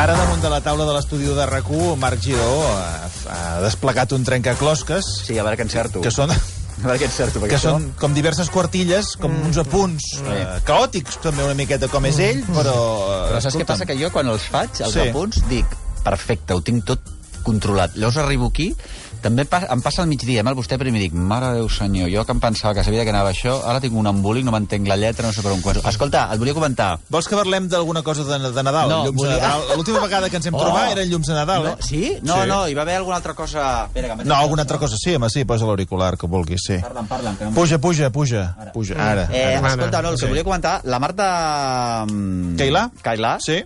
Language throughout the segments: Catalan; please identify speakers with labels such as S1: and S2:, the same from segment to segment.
S1: Ara, damunt de la taula de l'estudi de rac Marc Giró ha, ha desplegat un trencaclosques
S2: Sí, a veure que encerto.
S1: que són,
S2: A veure que encerto. perquè
S1: que
S2: això-
S1: són com diverses quartilles, com uns apunts eh, caòtics, també una miqueta com és ell, però... eh,
S2: Però saps què passa? Que jo, quan els faig, els
S1: Sí.
S2: apunts, dic, perfecte, ho tinc tot controlat. Llavors arribo aquí, també pa em passa al migdia, amb el vostè primer dic, mare de Déu senyor, jo que em pensava que sabia que anava això, ara tinc un embolic, no m'entenc la lletra, no sé per on començo. Escolta, et volia comentar.
S1: Vols que parlem d'alguna cosa de, de Nadal?
S2: No,
S1: llums
S2: volia-
S1: de Nadal. L'última vegada que ens hem
S2: Oh.
S1: trobat eren llums de Nadal,
S2: No,
S1: eh?
S2: sí? No,
S1: Sí.
S2: no, hi va haver alguna altra cosa... Espera, que
S1: No, alguna altra cosa sí, home, sí, posa l'auricular, que vulguis, sí.
S2: Parla'm, parla'm. Que no
S1: Puja, puja, puja, puja, ara.
S2: Eh,
S1: ara.
S2: escolta, no, el que
S1: Sí.
S2: volia comentar, la Marta... mm,
S1: Cailà?
S2: Cailà?
S1: Sí?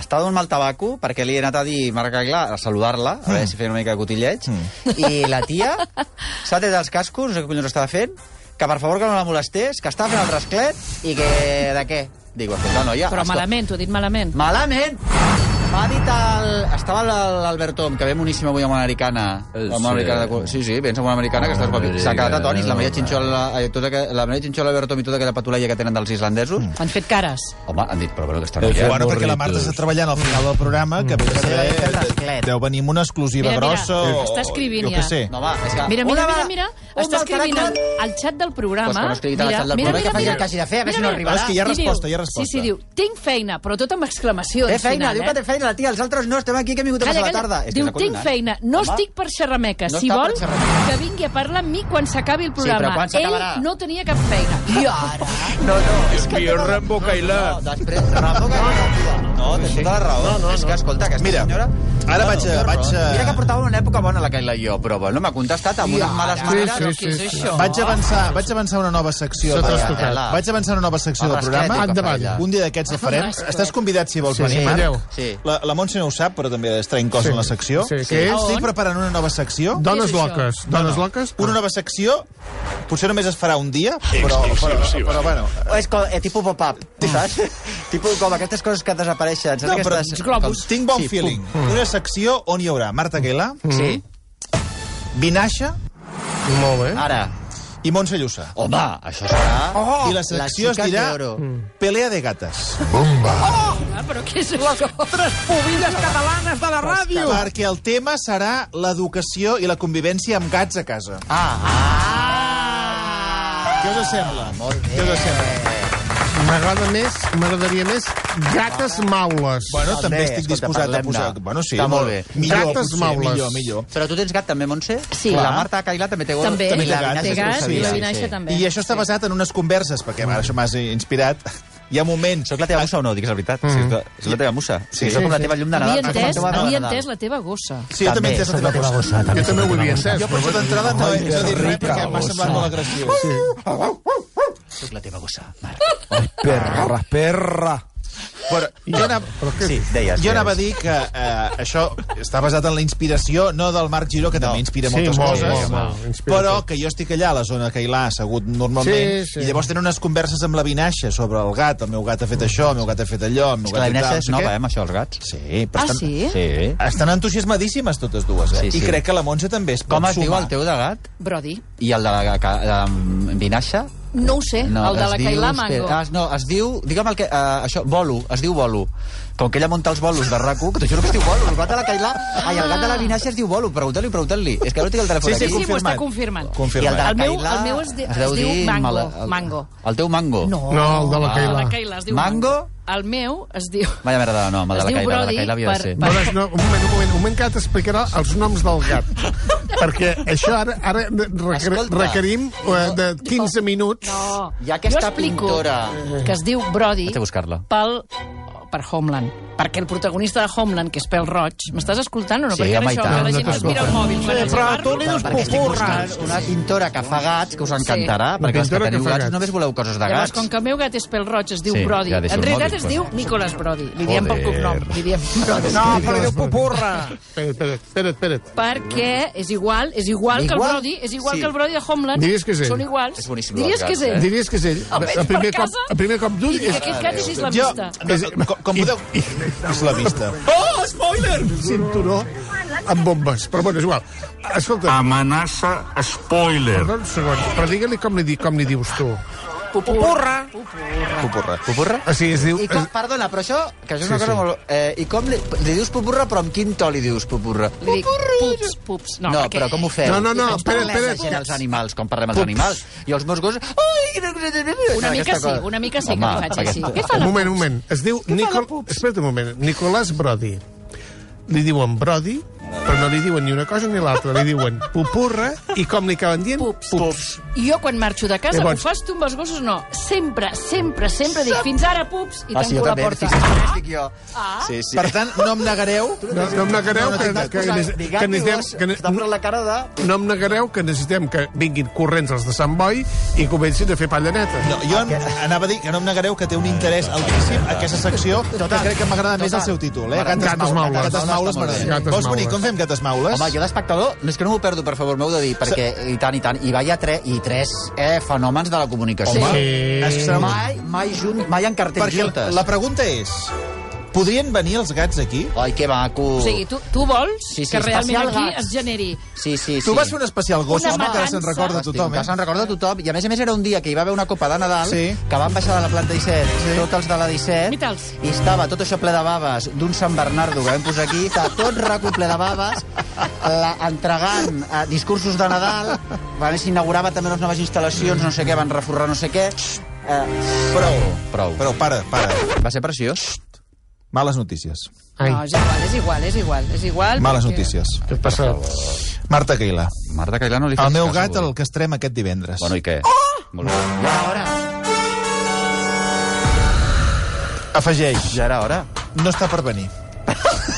S2: Està donant mal tabaco perquè li he anat a dir Marc Cailà, a saludar-la, a veure si feia una mica de cotilleig, i la tia s'ha tret els cascos, no sé què collons estava fent, que per favor que no la molestés, que estava fent el rasclet i que... de què? Dic, escolta, noia...
S3: Però
S2: escolta,
S3: malament, t'ho he dit malament.
S2: Malament! M'ha dit el... Estava l- l'Albert Tom, que ve moníssim avui amb una americana.
S4: Eh,
S2: Amb una
S4: sí.
S2: americana de... Sí, sí, vens amb una americana que estàs guapi. S'ha quedat atonis, la Maria Xinxola, eh, tota que, la Maria Xinxola, l'Albert Tom i tota aquella patuleia que tenen dels islandesos.
S3: Han fet cares.
S2: Home, han dit, però bueno,
S4: Eh,
S2: noia...
S4: fem
S1: Bueno, perquè la. Marta està treballant al final del programa, que
S2: Sí, fent l'esclet.
S1: deu venir amb una exclusiva
S3: Mira, mira,
S1: grossa o...
S3: està escrivint
S1: jo
S3: ja.
S1: què sé.
S2: No, va, és que...
S3: Mira, mira,
S2: Una
S3: mira, mira.
S2: un
S3: Està escrivint al, xat del programa.
S2: Pues que no escrigui al
S3: mira,
S2: xat del
S3: mira,
S2: programa,
S3: mira,
S2: que faci
S3: mira.
S2: el que hagi de fer, a veure si no
S3: Mira, mira.
S2: arribarà.
S1: És que hi ha resposta, hi ha resposta.
S3: Sí, sí, diu, tinc feina, però tot amb exclamació.
S2: Té feina, diu que té feina, la tia, els altres no, estem aquí, que hem vingut a
S3: Calla,
S2: passar la
S3: calla.
S2: tarda. És que
S3: Diu,
S2: és
S3: tinc feina, no
S2: Home,
S3: estic per xerrameca.
S2: No
S3: si vol,
S2: xerrameca.
S3: que vingui a parlar amb mi quan s'acabi el
S2: Sí,
S3: programa.
S2: s'acabarà?
S3: Ell no tenia cap feina. I ara?
S2: No, no,
S4: Dios mío, Rambo Cailà.
S2: No, després, Rambo Cailà. No, tens tota la raó. No, no, és que, escolta, aquesta
S1: Mira,
S2: senyora...
S1: ara vaig a- vaig a-
S2: Mira que portava una època bona la Cailà i jo, però bueno, m'ha contestat amb unes males maneres.
S5: sí,
S2: no,
S5: sí,
S2: és
S5: sí.
S2: això?
S1: Vaig avançar, vaig avançar una nova secció. De-. Vaig avançar una nova secció
S2: El
S1: del programa.
S5: Endavant.
S1: Un dia d'aquests la farem. Estàs convidat si vols
S5: Sí,
S1: venir,
S5: sí,
S1: Marc.
S2: Sí.
S1: La, la Montse no ho sap, però també està inclòs
S5: Sí.
S1: en la secció.
S5: Sí, què és?
S1: Estic preparant una nova secció.
S5: Dones
S3: és
S5: loques. Dones loques?
S1: Una nova secció, potser només es farà un dia, però, però, però bueno...
S2: És com, eh, tipus pop-up, saps? tipus com aquestes coses que desapareixen. Saps
S1: No, però
S2: aquestes...
S3: globus.
S1: tinc bon
S2: Sí,
S1: feeling. Una secció on hi haurà Marta Guilà,
S2: Sí,
S1: Vinaixa
S5: Molt bé.
S2: ara.
S1: i Montse Llussà.
S2: Home, això serà...
S1: I la secció es
S2: chica
S1: dirà
S2: de oro.
S1: Pelea de gates.
S3: Ah, però què és això?
S5: Pubilles catalanes de la ràdio!
S1: Perquè el tema serà l'educació i la convivència amb gats a casa.
S2: Ah, ah!
S1: Què us sembla?
S2: Molt bé.
S1: Què us sembla?
S5: M'agrada més, m'agradaria més gates maules.
S1: Bueno, també,
S2: També,
S1: estic disposat a posar... Bueno, sí,
S2: Està molt bé.
S1: Millor,
S5: Gates
S1: potser,
S5: maules.
S1: millor, millor.
S2: Però tu tens gat també, Montse?
S3: Sí.
S2: La. Marta Cailà també té got.
S3: També,
S1: També té gat,
S3: té
S1: sí,
S3: gat
S1: sí,
S3: i la
S1: sí,
S3: Vinaixa també.
S1: I això està basat en unes converses, perquè ara això m'has inspirat. Hi ha moments...
S2: Soc la teva musa o no? Digues la veritat. Mm. Sí, és la teva musa. Sí, soc com la teva llum de Nadal.
S3: Havia
S2: soc
S3: entès, havia entès la teva gossa.
S1: Sí, jo també he entès la teva
S2: gossa.
S5: Jo també ho havia entès.
S1: Jo per això d'entrada no he, dit res perquè m'ha semblat molt agressiu.
S2: Soc la teva gossa, Marc.
S4: Perra, perra.
S1: Però jo anava,
S2: Sí, deies.
S1: jo anava a dir que eh, això està basat en la inspiració, no del Marc Giró, que també inspira
S5: Sí,
S1: moltes
S5: molt,
S1: coses,
S5: molt, molt,
S1: però que jo estic allà a la zona que hi l'ha assegut normalment,
S5: Sí, sí.
S1: i llavors tenen unes converses amb la Vinaixa sobre el gat, el meu gat ha fet això, el meu gat ha fet allò, el meu
S2: És que
S1: gat
S2: la
S1: ha fet
S2: Inés
S1: tal,
S2: és
S1: no
S2: nova,
S1: què.
S2: eh, amb això, els gats.
S1: Sí, però
S3: Ah,
S1: estan,
S3: sí?
S2: Sí.
S1: estan entusiasmadíssimes totes dues, eh?
S2: Sí, sí.
S1: I crec que la Montse també es pot
S2: Com es diu
S1: sumar.
S2: el teu de gat?
S3: Brody.
S2: I el de la, ca- de la Vinaixa?
S3: No ho sé, el de
S2: es
S3: la Cailà
S2: espera,
S3: Mango.
S2: Ah, no, es diu... Digue'm el que... Uh, això, bolo, es diu bolo. Com que ella munta els bolos de RAC1, que t'ho juro que es diu bolo. El gat de la Cailà... Ai, el gat de la Vinaixa es diu bolo. Pregunta-li, pregunta-li. És que ara tinc el telèfon
S1: Sí, sí,
S2: aquí.
S3: Sí, sí, m'ho està
S1: confirmat.
S3: confirmant.
S2: I el de la
S3: El meu-
S2: Cailà
S3: el meu es di-
S2: deu
S3: es diu
S2: dir
S3: Mango,
S2: mala- el-
S3: Mango.
S2: El teu Mango?
S3: No,
S5: No, el de la
S3: el
S5: Cailà.
S3: de la Cailà es diu
S2: Mango?
S3: Mango. El meu es diu...
S2: Vaya merda de nom, el de la. El de la Cailà havia de ser.
S3: per-
S5: No, no, un moment, un moment, un moment que ara t'explicarà els noms del gat. Perquè això ara, ara requer,
S2: Escolta.
S5: requerim eh, de 15 minuts.
S3: No,
S2: Hi ha aquesta
S3: jo explico
S2: pintora.
S3: que es diu Brody
S2: Vaig a buscar-la.
S3: pel, per Homeland. perquè el protagonista de Homeland, que és pèl roig, m'estàs escoltant o no?
S2: Sí,
S3: perquè
S2: home,
S3: ara
S2: i
S3: això,
S2: tant.
S3: la
S5: No
S3: gent es mira el mòbil. quan els
S4: però tu li dius
S2: buscant una pintora que fa gats, que us encantarà,
S5: Una
S2: perquè els que teniu gats només voleu coses de
S3: Llavors,
S2: gats.
S3: com que el meu gat és pèl roig, es diu
S2: Sí,
S3: Brody.
S2: ja
S3: en
S2: el
S3: realitat
S2: mòbil,
S3: es diu Nicolas Brody. Li diem pel cognom. Li diem Brody.
S4: No, però li dius pupurra.
S5: Espera't, espera't.
S3: Perquè és igual, és igual, que el? Brody, és igual
S2: Sí.
S3: que el Brody de Homeland.
S5: Diries que és ell?
S3: Són iguals.
S2: És boníssim,
S3: Diries
S2: els
S3: que és ell.
S2: eh?
S5: Diries que és ell.
S3: El
S5: primer cop, primer cop d'ull
S3: I
S5: és...
S3: aquest gat és islamista.
S1: no, com, podeu... Islamista.
S4: Oh, spoiler!
S5: cinturó amb bombes. Però bueno, és igual. Escolta,
S6: Amenaça spoiler.
S5: perdó un segon, però digue-li com, li, di- com li dius tu.
S4: Pupurra.
S1: Pupurra.
S2: Pupurra?
S5: O sigui, es diu...
S2: I com,
S5: Es,
S2: perdona, però això, que això és una
S5: Sí,
S2: cosa
S5: sí.
S2: molt... Eh, I com li, li dius pupurra, però amb quin to li dius pupurra?
S3: Li dic pups, pups. No,
S2: No,
S3: perquè...
S2: però com ho feu?
S5: No, no, no,
S2: Com
S5: espera't,
S2: parlem
S5: espera't.
S2: la gent als animals, com parlem als animals. I els meus gossos... Ai,
S3: Una mica sí, una mica sí que
S2: Home,
S3: li faig així. Què fa
S5: un moment, un moment. Es diu... Nicol... Espera't un moment. Nicolás Brody. Li diuen Brody, però no li diuen ni una cosa ni l'altra. Li diuen pupurra i com li acaben dient?
S3: Pups.
S5: Pups.
S3: I jo, quan marxo de casa,
S5: Llavors-
S3: ho fas tu amb els gossos? No. Sempre, sempre, sempre dic, fins ara, pups, i
S2: Ah, sí, jo
S3: tanco la
S2: també,
S3: porta.
S2: estic jo.
S3: Ah.
S2: Sí, sí.
S1: Per tant, no em negareu...
S5: No, no em negareu que,
S2: T'has
S5: que, que, que, necessitem... Que, ne-
S2: la cara de...
S5: no em negareu que necessitem que vinguin corrents els de Sant Boi i comencin a fer palla neta.
S1: No, jo em- anava a dir que no em negareu que té un interès altíssim aquesta secció, que crec que m'agrada més el seu títol, eh?
S5: Gates maules.
S1: Gates maules m'agrada.
S5: Gates
S1: Vols venir? Com fem gates maules?
S2: Home, jo d'espectador, no és que no m'ho perdo, per favor, m'heu de dir, perquè i tant, i tant, i vaya tre, i tres eh, fenòmens de la comunicació.
S1: Home,
S5: Sí.
S2: Mai, mai, junt, mai en cartells
S1: Perquè
S2: juntes.
S1: la pregunta és... Podrien venir els gats aquí?
S2: Ai, que maco.
S3: O sigui, tu, tu vols
S2: Sí, sí,
S3: que realment aquí
S2: gats.
S3: es generi...
S2: Sí, sí, sí.
S1: Tu vas fer un especial gossos,
S3: Una
S1: home, que ara se'n recorda tothom,
S2: Que
S1: eh?
S2: se'n recorda tothom. I a més a més era un dia que hi va haver una copa de Nadal,
S1: Sí.
S2: que van baixar de la planta 17, sí. tots els de la 17,
S3: Mitals.
S2: i estava tot això ple de baves d'un Sant Bernardo que vam posar aquí, estava tot raco ple de baves, la, entregant eh, discursos de Nadal, a més s'inaugurava també unes noves instal·lacions, no sé què, van reforrar no sé què. Eh,
S1: Prou.
S2: prou.
S1: Però para, para.
S2: Va ser preciós.
S1: Males notícies.
S5: Ai,
S3: No, és igual, és igual, és igual, és igual.
S1: Males
S3: perquè-
S1: notícies.
S5: què ha passat?
S1: Marta Cailà.
S2: Marta Cailà no li
S1: El meu gat el castrem aquest divendres.
S2: Bueno, i què? Oh! Molt bé. Ja era hora.
S1: Afegeix,
S2: Ja era hora.
S1: no està per venir.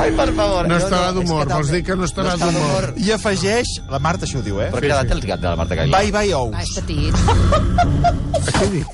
S2: Ai, per favor.
S5: No estarà d'humor, vols dir que no estarà
S2: està
S5: d'humor.
S1: I afegeix, la Marta això ho diu, eh?
S2: Però edat té el gat de la Marta Cailà?
S1: Bye bye ous.
S3: Ah, és petit.
S5: Què dic?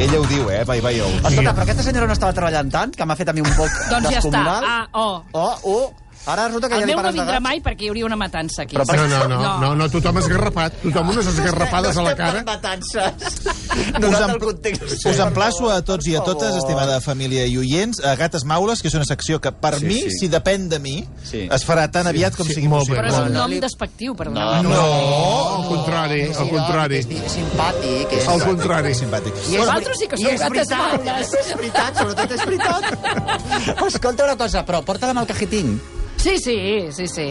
S1: Ella ho diu, eh? Bye bye ous.
S2: Escolta, però aquesta senyora no estava treballant tant, que m'ha fet a mi un poc
S3: Doncs ja està.
S2: descomunal.
S3: Ah, oh.
S2: Oh, oh. Ara resulta que
S3: El
S2: ja li
S3: meu no
S2: pares de
S3: vindrà
S2: gats.
S3: mai perquè hi hauria una matança aquí.
S2: Però per-
S5: No, no, no, no, no, tothom esgarrapat, tothom unes esgarrapades a la cara.
S2: matances.
S1: Us,
S2: Donat el context.
S1: us emplaço a tots i a totes, estimada família i oients, a Gates Maules, que és una secció que, per
S2: Sí,
S1: mi,
S2: sí.
S1: si depèn de mi,
S2: Sí.
S1: es farà tan aviat com
S5: sí,
S1: sigui
S5: molt bé.
S1: possible.
S3: Però és
S2: No,
S3: un
S2: no
S3: nom despectiu, per
S2: No,
S5: No, al contrari,
S2: Sí,
S5: al contrari.
S2: És, és simpàtic. És
S5: Al contrari.
S1: Simpàtic.
S2: I és,
S3: Vosaltres sí que
S2: i
S3: sou
S2: és
S3: gates
S2: veritat,
S3: maules.
S2: És veritat, sobretot és veritat. Escolta una cosa, però porta-la amb el cajetín.
S3: Sí, sí, sí, sí.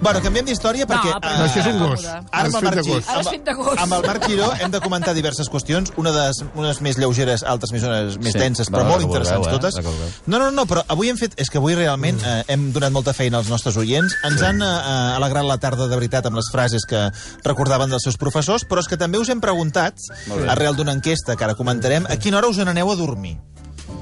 S1: Bueno, canviem d'història perquè...
S3: però-
S5: No, això és un
S1: eh,
S5: gos.
S3: Ara
S1: amb
S5: fet de
S1: Marc Gi-
S5: gos.
S3: Ara
S1: amb-
S3: fet de gos.
S1: Amb el Marc Giró hem de comentar diverses qüestions, una de les, unes més lleugeres, altres més, unes més
S2: Sí.
S1: denses,
S2: Va,
S1: però molt
S2: que vulgueu,
S1: interessants
S2: eh?
S1: totes.
S2: Va, que vulgueu.
S1: No, no, no, però avui hem fet... És que avui realment eh, hem donat molta feina als nostres oients. Ens han eh, alegrat la tarda de veritat amb les frases que recordaven dels seus professors, però és que també us hem preguntat, arrel d'una enquesta que ara comentarem, a quina hora us n'aneu a dormir?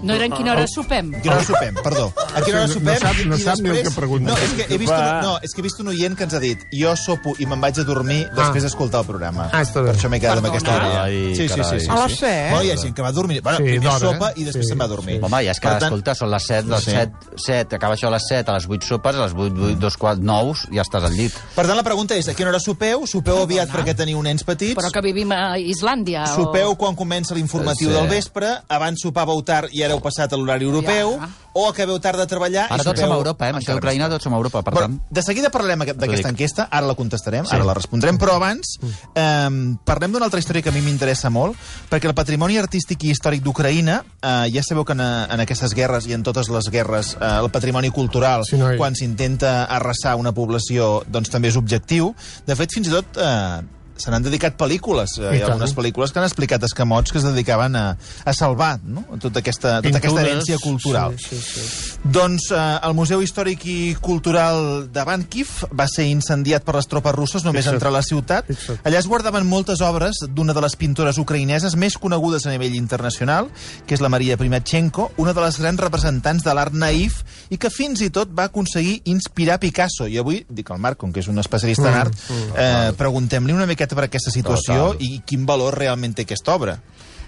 S3: No era en quina hora sopem?
S1: A quina hora sopem, perdó. A quina hora
S5: No
S1: sopem?
S5: sap- no
S1: i
S5: sap ni el
S1: després-
S5: que pregunta.
S1: No, és que he vist, un, no, és que he vist un oient que ens ha dit jo sopo i me'n vaig a dormir després d'escoltar el programa.
S5: Ah, està bé.
S1: Per això m'he quedat amb aquesta idea.
S2: Ai,
S1: sí, sí, sí, sí, sí.
S4: A les set?
S1: Bueno, hi ha gent que va a dormir. Bueno,
S5: Sí,
S1: primer sopa i
S5: eh?
S1: després
S5: Sí,
S1: se'n va a dormir.
S5: sí.
S2: Home, ja és que,
S1: tant,
S2: escolta, són les 7, les
S1: Sí.
S2: 7, 7, acaba això a les 7, a les 8 sopes, a les 8, 8 2, 4, 9, ja estàs al llit.
S1: Per tant, la pregunta és, a quina hora sopeu? Sopeu aviat perquè teniu nens petits?
S3: Però que vivim a Islàndia.
S1: Sopeu quan comença l'informatiu del vespre, abans sopàveu tard i heu passat a l'horari europeu,
S3: Ja.
S1: o acabeu tard de treballar
S2: Ara
S1: i
S2: tots som a Europa, eh? Això
S1: tard.
S2: tots som a Europa, per
S1: Però,
S2: tant...
S1: de seguida parlem aquest- d'aquesta enquesta, ara la contestarem, sí. ara la respondrem, però abans eh, parlem d'una altra història que a mi m'interessa molt, perquè el patrimoni artístic i històric d'Ucraïna, eh, ja sabeu que en, en aquestes guerres i en totes les guerres eh, el patrimoni cultural,
S5: Sí, noi.
S1: quan s'intenta arrasar una població, doncs també és objectiu. De fet, fins i tot... Eh, se n'han dedicat pel·lícules. Eh, Hi ha
S5: tant.
S1: algunes pel·lícules que han explicat escamots que es dedicaven a, a salvar no? tota, aquesta, tota aquesta herència cultural.
S5: Sí, sí, sí.
S1: Doncs eh, el Museu Històric i Cultural de Bankiv va ser incendiat per les tropes russes només
S5: Fixa't.
S1: entre la ciutat.
S5: Fixa't.
S1: Allà es guardaven moltes obres d'una de les pintores ucraïneses més conegudes a nivell internacional, que és la Maria Primachenko, una de les grans representants de l'art naïf i que fins i tot va aconseguir inspirar Picasso. I avui, dic al Marc, com que és un especialista en art, eh, preguntem-li una miqueta per aquesta situació
S2: Total.
S1: i quin valor realment té aquesta obra.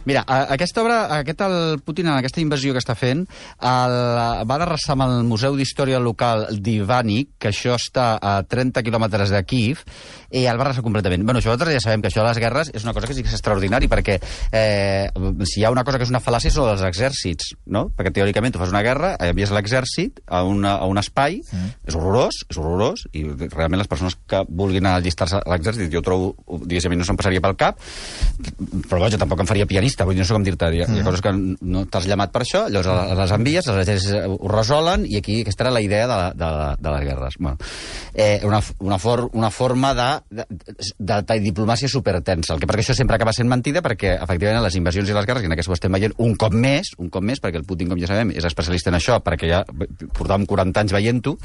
S2: Mira, aquesta obra, aquest el Putin, en aquesta invasió que està fent, el, va arrasar amb el Museu d'Història Local d'Ivanik, que això està a 30 quilòmetres de Kiev, i el va arrasar completament. Bueno, això nosaltres ja sabem que això de les guerres és una cosa que sí que és extraordinari, perquè eh, si hi ha una cosa que és una fal·làcia són els exèrcits, no? Perquè teòricament tu fas una guerra, envies l'exèrcit a, una, a un espai, mm. és horrorós, és horrorós, i realment les persones que vulguin allistar-se a l'exèrcit, jo trobo, diguéssim, no se'm passaria pel cap, però vaja, tampoc em faria pianista, vull dir, no sé com dir-te, hi, ha- hi ha coses que no t'has llamat per això, llavors les- les envies, els exèrcits ho resolen, i aquí aquesta era la idea de, la- de, la- de les guerres. Bueno, eh, una, una, for, una forma de, de, de, de diplomàcia supertensa, el que perquè això sempre acaba sent mentida, perquè efectivament les invasions i les guerres, i en aquest ho estem veient un cop més, un cop més, perquè el Putin, com ja sabem, és especialista en això, perquè ja portàvem 40 anys veient-ho,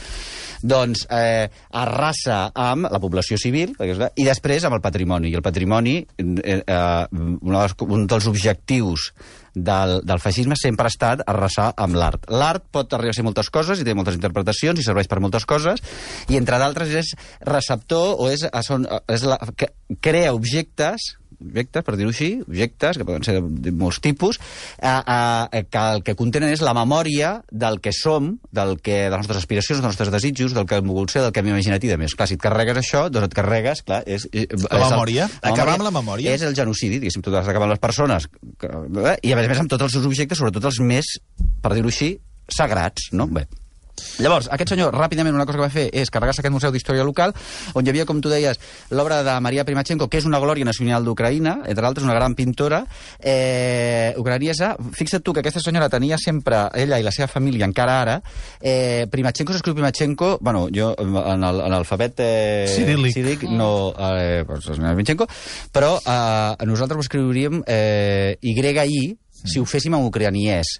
S2: doncs eh, arrasa amb la població civil, i després amb el patrimoni. I el patrimoni, eh, eh, un dels objectius del, del feixisme sempre ha estat arrasar amb l'art. L'art pot arribar a ser moltes coses i té moltes interpretacions i serveix per moltes coses, i entre d'altres és receptor o és, és la, que crea objectes objectes, per dir-ho així, objectes, que poden ser de, de molts tipus, eh, eh, que el que contenen és la memòria del que som, del que, de les nostres aspiracions, dels nostres desitjos, del que hem volgut ser, del que hem imaginat i de més. Clar, si et carregues això, doncs et carregues, clar, és... és
S1: La
S2: és
S1: memòria? Acabar amb la memòria?
S2: És el genocidi, diguéssim, tu has d'acabar amb les persones, que, eh, i a més a més amb tots els seus objectes, sobretot els més, per dir-ho així, sagrats, no? Bé, Llavors, aquest senyor, ràpidament, una cosa que va fer és carregar-se aquest museu d'història local, on hi havia, com tu deies, l'obra de Maria Primachenko, que és una glòria nacional d'Ucraïna, entre altres, una gran pintora eh, ucraniesa. Fixa't tu que aquesta senyora tenia sempre, ella i la seva família, encara ara, eh, Primachenko s'escriu Primachenko, bueno, jo en l'alfabet eh,
S5: Ciríl·lic.
S2: ciríl·lic no... Eh, doncs, Primachenko, però eh, nosaltres ho escriuríem eh, YI, si ho féssim en ucraniès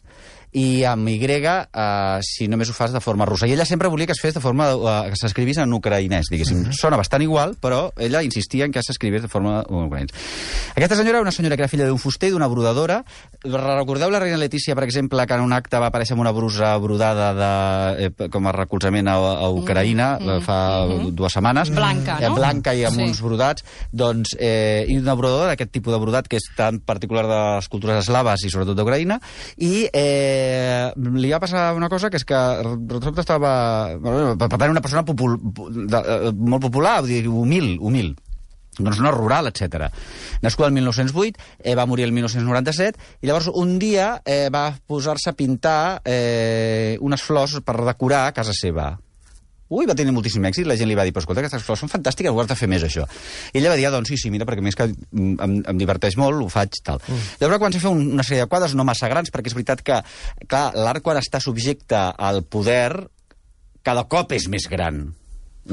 S2: i amb Y uh, si només ho fas de forma russa. I ella sempre volia que es fes de forma uh, que s'escrivís en ucraïnès, diguéssim. Mm -hmm. Sona bastant igual, però ella insistia en que s'escrivís de forma ucraïnès. Aquesta senyora era una senyora que era filla d'un fuster i d'una brodadora. Recordeu la reina Letícia, per exemple, que en un acte va aparèixer amb una brusa brodada de, eh, com a recolzament a, a Ucraïna mm -hmm. fa mm -hmm. dues setmanes.
S3: Blanca, no?
S2: Eh, blanca i amb
S3: Sí.
S2: uns brodats. Doncs, eh, i una brodadora d'aquest tipus de brodat que és tan particular de les cultures eslaves i sobretot d'Ucraïna. I eh, li va passar una cosa que és que de estava... bueno, Per tant, una persona popul, de, eh, molt popular, vull dir, humil, humil d'una zona rural, etc. Nascuda el 1908, eh, va morir el 1997, i llavors un dia eh, va posar-se a pintar eh, unes flors per decorar casa seva. Ui, va tenir moltíssim èxit, la gent li va dir, però escolta, aquestes flors són fantàstiques, ho has de fer més, això. I ella va dir, ah, doncs sí, sí, mira, perquè a més que mm, em, em diverteix molt, ho faig, tal. Mm. Llavors, quan s'ha fet un, una sèrie de quadres, no massa grans, perquè és veritat que, clar, l'art quan està subjecte al poder, cada cop és més gran.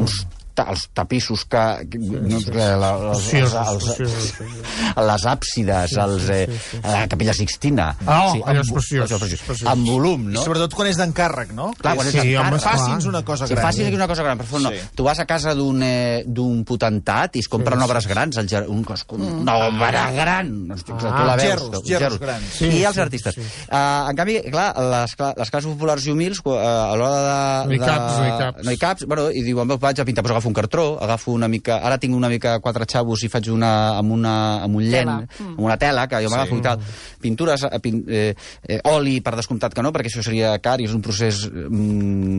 S2: Uns ta, els tapissos que... no, la, els, els,
S5: Preciosos,
S2: els,
S5: preciosos.
S2: les àpsides, els, eh, la capella Sixtina.
S5: Ah, allò és
S2: amb-
S5: preciós,
S2: és preciós.
S5: preciós.
S2: Amb volum,
S1: I
S2: no?
S1: sobretot quan és d'encàrrec, no?
S2: Clar, quan
S1: és,
S2: és
S5: Sí,
S2: d'encàrrec.
S5: home.
S1: Faci'ns una cosa
S2: Sí,
S1: gran.
S2: fàcil és una cosa gran, però fons, no.
S1: Sí.
S2: Tu vas a casa d'un eh, d'un potentat i es compren sí, obres grans, el, ger- un, cos- una obra gran. Ah, tu la veus.
S1: gerros,
S2: tu-
S1: gerros grans.
S5: Sí,
S2: I els
S5: sí,
S2: artistes.
S5: sí.
S2: Uh, en canvi, clar, les, les classes populars i humils, uh, a l'hora de...
S5: No hi
S2: de-
S5: caps, no hi caps.
S2: No hi caps, bueno, i diuen, "Va, vaig a pintar, doncs agafo un cartró, agafo una mica... Ara tinc una mica quatre xavos i faig una amb, una, amb un llen,
S3: Tela.
S2: amb una tela, que jo m'agafo i tal. Pintures, eh, pin, eh, eh, oli, per descomptat que no, perquè això seria car i és un procés mm,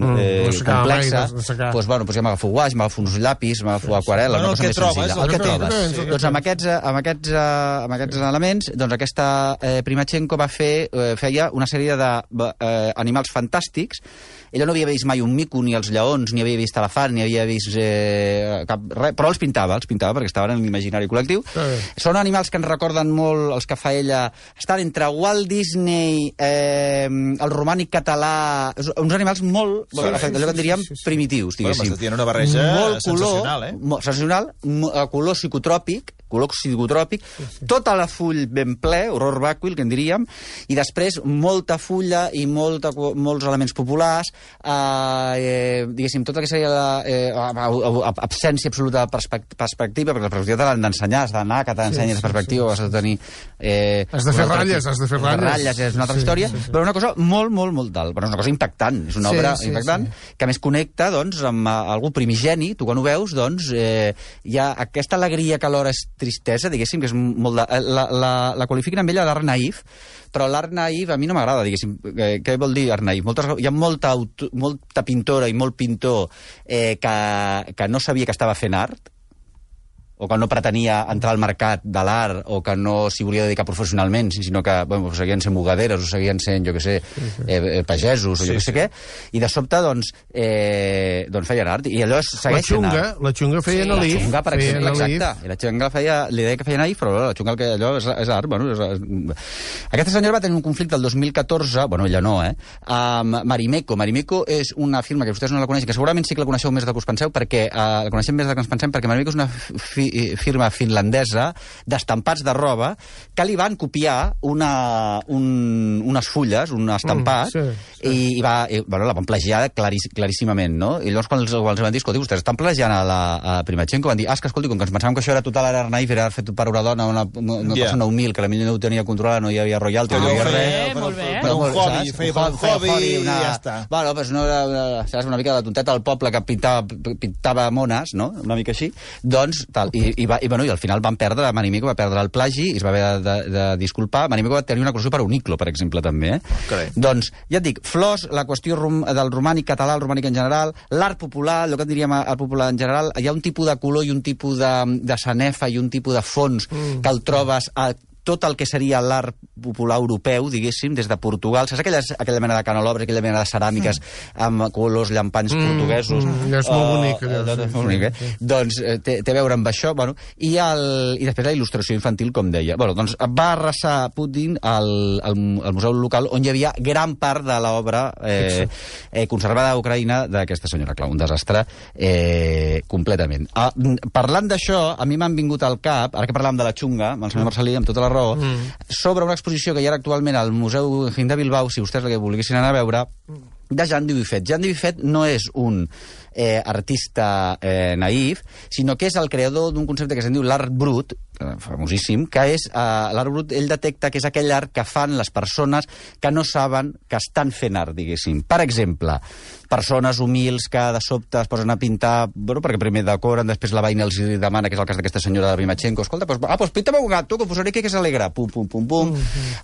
S5: Mm,
S2: eh,
S5: no s'acaba
S2: complex.
S5: mai de- de secar.
S2: Doncs, bueno, doncs ja m'agafo guaix, m'agafo uns llapis, m'agafo aquarel·la,
S1: Bueno,
S2: una
S1: el
S2: cosa
S1: que
S2: més
S1: trobes,
S2: senzilla.
S1: el que
S2: trobes.
S5: trobes.
S2: Sí. Doncs amb aquests, eh, amb aquests, eh, amb aquests elements, doncs aquesta eh, Primachenko va fer, eh, feia una sèrie d'animals eh, fantàstics. Ella no havia vist mai un mico, ni els lleons, ni havia vist elefant, ni havia vist eh, cap, res, però els pintava, els pintava perquè estaven en l'imaginari col·lectiu.
S5: Ah, bé.
S2: Són animals que ens recorden molt els que fa ella. Estan entre Walt Disney, eh, el romànic català... Uns animals molt, sí, allò que diríem, primitius,
S1: Bueno,
S2: diguéssim.
S1: m'estàs dient una barreja sensacional, eh?
S2: Molt sensacional, eh, color psicotròpic, color psicotròpic, tota la full ben ple, horror vàcuil, que en diríem, i després molta fulla i molta, molts elements populars, eh, eh, diguéssim, tot el que seria la, eh, a- absència absoluta de perspec- perspectiva, perquè la perspectiva te l'han d'ensenyar, has d'anar que t'ensenyin la perspectiva, has de tenir... Eh,
S5: Has de fer ratlles, has de fer ratlles.
S2: ratlles, és una altra
S5: Sí,
S2: història,
S5: sí, sí.
S2: però una cosa molt, molt, molt d'alt. Però és una cosa impactant, és una
S5: Sí,
S2: obra
S5: sí,
S2: impactant, que a més connecta doncs, amb eh, algú primigeni, tu quan ho veus, doncs, eh, hi ha aquesta alegria que alhora és tristesa, diguéssim, que és molt de... eh, La, la, la qualifiquen amb ella d'art naïf, però l'art naïf a mi no m'agrada, diguéssim. Eh, què vol dir art naïf? Moltes, hi ha molta, molta pintora i molt pintor eh, que, que no sabia que estava fent art, o que no pretenia entrar al mercat de l'art o que no s'hi volia dedicar professionalment, sinó que bueno, seguien sent bugaderes o seguien sent, jo què sé, eh, eh, pagesos o jo
S1: Sí,
S2: què sé
S1: sí.
S2: què, i de sobte, doncs, eh, doncs feien art. I allò
S5: La
S2: segueix sent
S5: xunga,
S2: art.
S5: la xunga feia
S2: Sí,
S5: sí,
S2: la xunga, per exemple, exacte. I la xunga feia, li deia que feia naïf, però la xunga que allò és, és art. Bueno, és, és... Aquesta senyora va tenir un conflicte el 2014, bueno, ella no, eh, amb Marimeco. Marimeco és una firma que vostès no la coneixen, que segurament sí que la coneixeu més del que us penseu, perquè eh, la coneixem més del que ens pensem, perquè Marimeco és una fi firma finlandesa d'estampats de roba que li van copiar una, un, unes fulles, un estampat,
S5: Mm, sí, sí.
S2: i, i va, i, bueno, la van plagiar clariss, claríssimament, no? I llavors quan els, quan els van dir, escolti, vostès estan plagiant a la a Primachenko, van dir, ah, que escolti, com que ens pensàvem que això era total ara naïf, era fet per una dona, una, una una
S1: Ja.
S2: persona humil, que la millor no ho tenia controlada, no hi havia royalty, no hi havia
S1: Allò
S2: res.
S3: bé, molt bé.
S1: Un hobby, feia un hobby i ja està.
S2: Bueno, pues no era, una, saps, una mica de tonteta del poble que pintava, pintava mones, no? Una mica així. Doncs, tal, i, i, va, i, bueno, i al final van perdre, Manimico va perdre el plagi i es va haver de, de, de disculpar. Manimico va tenir una acusació per uniclo, per exemple, també. Eh?
S1: Carai.
S2: Doncs, ja et dic, flors, la qüestió rom del romànic català, el romànic en general, l'art popular, el que en diríem art popular en general, hi ha un tipus de color i un tipus de, de sanefa i un tipus de fons mm. que el trobes a tot el que seria l'art popular europeu, diguéssim, des de Portugal. Saps aquelles, aquella mena de canolobres, aquella mena de ceràmiques amb colors llampants
S5: Mm,
S2: portuguesos?
S5: mm, és molt
S2: Uh,
S5: bonic, allò,
S2: allò
S5: sí,
S2: molt bonic, eh? Doncs eh, té, té a veure amb això, bueno, i, el, i després la il·lustració infantil, com deia. Bueno, doncs va arrasar Putin al, al, al museu local on hi havia gran part de l'obra eh, eh, conservada a Ucraïna d'aquesta senyora. Clar, un desastre eh, completament. Ah, mm, parlant d'això, a mi m'han vingut al cap, ara que parlàvem de la xunga, amb el senyor Marcelí, amb tota la raó, mm. sobre una exposició que hi ha actualment al Museu de Bilbao, si vostès la volguessin anar a veure, de Jean Dubuffet. Jean Dubuffet no és un eh, artista eh, naïf, sinó que és el creador d'un concepte que se'n diu l'art brut, eh, famosíssim, que és eh, l'art brut, ell detecta que és aquell art que fan les persones que no saben que estan fent art, diguéssim. Per exemple, persones humils que de sobte es posen a pintar, bueno, perquè primer decoren, després la veïna els demana, que és el cas d'aquesta senyora de Rimachenko, escolta, doncs, ah, doncs pinta'm un gato, que posaré que és alegre, pum, pum, pum, pum.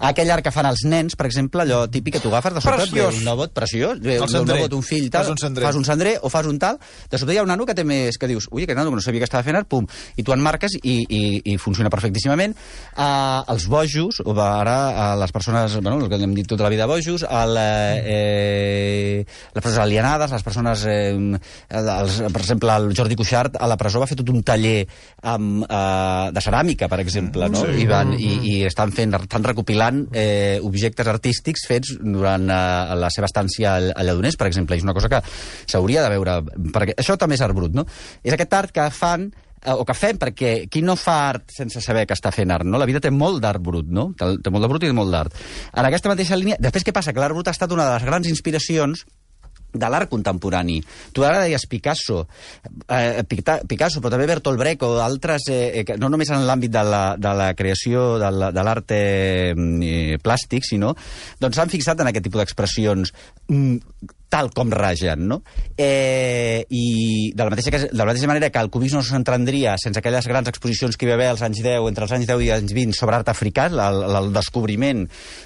S2: Aquell art que fan els nens, per exemple, allò típic que tu agafes de sobte,
S4: Preciós.
S2: un nebot preciós,
S1: El
S2: un
S1: cendrer.
S2: nebot, un fill, tal,
S1: Fas un cendrer.
S2: fas un cendrer o fas un tal, de sobte hi ha un nano que té més, que dius, ui, aquest nano que no sabia que estava fent art, pum, i tu en marques i, i, i funciona perfectíssimament. Uh, els bojos, o ara uh, les persones, bueno, el que hem dit tota la vida bojos, el, eh, les persones alienades, les persones, eh, els, per exemple, el Jordi Cuixart a la presó va fer tot un taller amb, uh, de ceràmica, per exemple, no?
S5: Sí.
S2: I, van, i, i estan fent, estan recopilant eh, objectes artístics fets durant eh, la seva estància al, a Lledoners, per exemple. És una cosa que s'hauria de veure, perquè això també és art brut, no? És aquest art que fan eh, o que fem, perquè qui no fa art sense saber que està fent art, no? La vida té molt d'art brut, no? Té molt de brut i molt d'art. En aquesta mateixa línia, després què passa? Que l'art brut ha estat una de les grans inspiracions de l'art contemporani. Tu ara deies Picasso, eh, Picasso, però també Bertolt Brecht o altres, eh, que no només en l'àmbit de, la, de la creació de la- de l'art eh, eh, plàstic, sinó doncs s'han fixat en aquest tipus d'expressions mm, tal com ragen, no? Eh, I de la, mateixa, de la mateixa manera que el cubisme no s'entendria sense aquelles grans exposicions que hi va haver als anys 10, entre els anys 10 i els 20, sobre art africà, el, el descobriment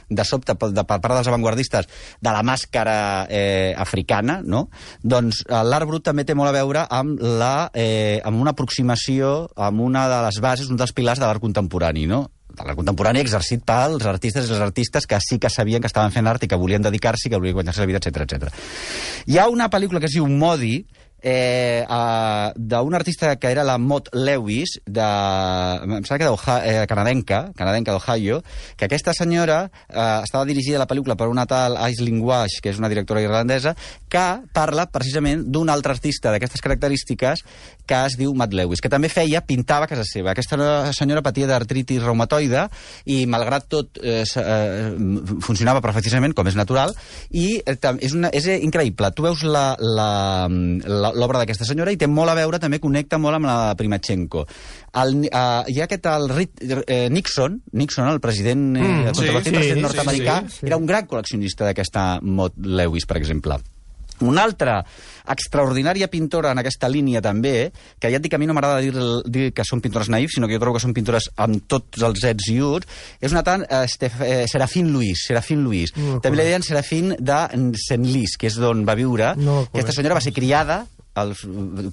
S2: de sobte per, de, per part dels avantguardistes de la màscara eh, africana, no? Doncs eh, l'art brut també té molt a veure amb, la, eh, amb una aproximació, amb una de les bases, un dels pilars de l'art contemporani, no? De l'art contemporani exercit pels artistes i les artistes que sí que sabien que estaven fent art i que volien dedicar-s'hi, que volien guanyar-se la vida, etc etc. Hi ha una pel·lícula que es diu Modi, eh, uh, d'un artista que era la Mott Lewis, de, em sembla que eh, canadenca, canadenca d'Ohio, que aquesta senyora eh, estava dirigida la pel·lícula per una tal Aisling Wash, que és una directora irlandesa, que parla precisament d'un altre artista d'aquestes característiques que es diu Matt Lewis, que també feia, pintava a casa seva. Aquesta senyora patia d'artritis reumatoide i, malgrat tot, eh, eh, funcionava perfectíssimament, com és natural, i eh, és, una, és increïble. Tu veus l'obra d'aquesta senyora i té molt a veure, també connecta molt amb la Primachenko. El, eh, hi ha aquest el eh, Nixon, Nixon, el president, eh,
S5: Mm, sí, sí,
S2: president
S5: sí,
S2: nord-americà,
S5: sí, sí.
S2: era un gran col·leccionista d'aquesta Mott Lewis, per exemple. Una altra extraordinària pintora en aquesta línia també, que ja et dic que a mi no m'agrada dir, dir que són pintores naïfs, sinó que jo trobo que són pintores amb tots els ets i uts, és una tant eh, Estef, eh, Serafín Luis, Serafín Luis.
S5: No
S2: també li deien Serafín de Senlis, que és d'on va viure.
S5: No
S2: Aquesta senyora va ser criada els,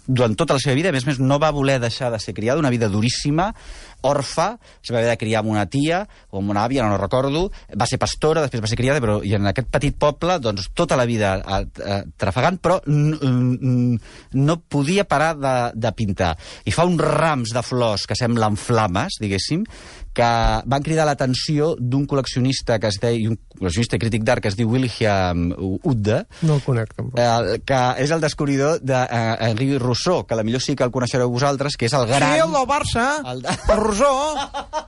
S2: durant tota la seva vida, a més a més no va voler deixar de ser criada, una vida duríssima, orfa, se va haver de criar amb una tia o amb una àvia, no, no recordo, va ser pastora, després va ser criada, però i en aquest petit poble, doncs, tota la vida eh, eh, trafegant, però no podia parar de, de pintar. I fa uns rams de flors que semblen flames, diguéssim, que van cridar l'atenció d'un col·leccionista que es deia, un col·leccionista crític d'art que es diu William Udde,
S5: No el conec, tampoc.
S2: eh, que és el descobridor d'Henri Rousseau, que a la millor sí que el coneixereu vosaltres, que és el gran...
S4: Sí, el del Barça,
S2: el, de-
S4: Rosó,